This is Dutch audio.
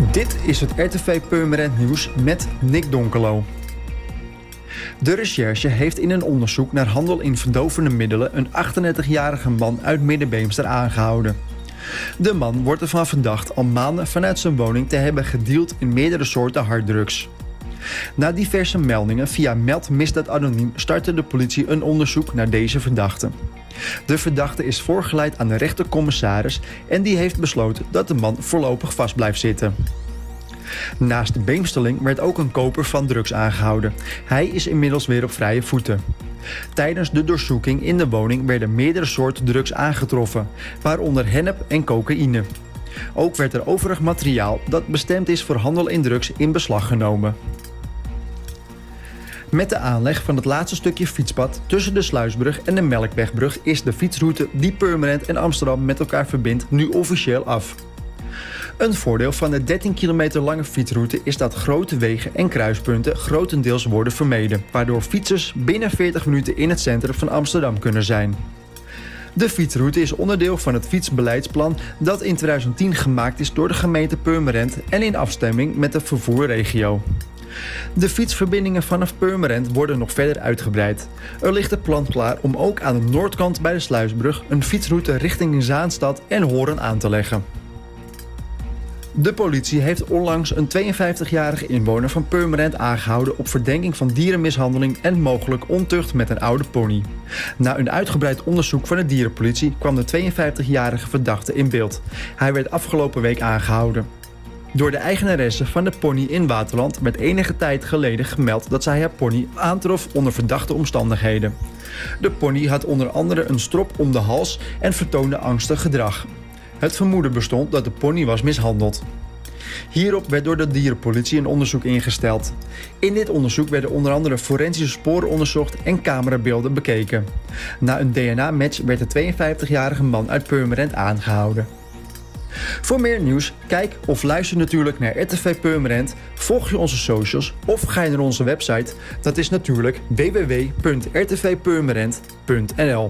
Dit is het RTV Purmerend Nieuws met Nick Donkelo. De recherche heeft in een onderzoek naar handel in verdovende middelen een 38-jarige man uit Middenbeemster aangehouden. De man wordt ervan verdacht al maanden vanuit zijn woning te hebben gedeeld in meerdere soorten harddrugs. Na diverse meldingen via Meld Misdaad Anoniem startte de politie een onderzoek naar deze verdachte. De verdachte is voorgeleid aan de rechtercommissaris en die heeft besloten dat de man voorlopig vast blijft zitten. Naast de beemsteling werd ook een koper van drugs aangehouden. Hij is inmiddels weer op vrije voeten. Tijdens de doorzoeking in de woning werden meerdere soorten drugs aangetroffen, waaronder hennep en cocaïne. Ook werd er overig materiaal dat bestemd is voor handel in drugs in beslag genomen. Met de aanleg van het laatste stukje fietspad tussen de Sluisbrug en de Melkwegbrug is de fietsroute die Purmerend en Amsterdam met elkaar verbindt nu officieel af. Een voordeel van de 13 kilometer lange fietsroute is dat grote wegen en kruispunten grotendeels worden vermeden, waardoor fietsers binnen 40 minuten in het centrum van Amsterdam kunnen zijn. De fietsroute is onderdeel van het fietsbeleidsplan dat in 2010 gemaakt is door de gemeente Purmerend en in afstemming met de vervoerregio. De fietsverbindingen vanaf Purmerend worden nog verder uitgebreid. Er ligt een plan klaar om ook aan de noordkant bij de Sluisbrug een fietsroute richting Zaanstad en Horen aan te leggen. De politie heeft onlangs een 52-jarige inwoner van Purmerend aangehouden op verdenking van dierenmishandeling en mogelijk ontucht met een oude pony. Na een uitgebreid onderzoek van de dierenpolitie kwam de 52-jarige verdachte in beeld. Hij werd afgelopen week aangehouden. Door de eigenaresse van de pony in Waterland werd enige tijd geleden gemeld dat zij haar pony aantrof onder verdachte omstandigheden. De pony had onder andere een strop om de hals en vertoonde angstig gedrag. Het vermoeden bestond dat de pony was mishandeld. Hierop werd door de dierenpolitie een onderzoek ingesteld. In dit onderzoek werden onder andere forensische sporen onderzocht en camerabeelden bekeken. Na een DNA-match werd de 52-jarige man uit Purmerend aangehouden. Voor meer nieuws, kijk of luister natuurlijk naar RTV Purmerend, volg je onze socials of ga je naar onze website. Dat is natuurlijk www.rtvpurmerend.nl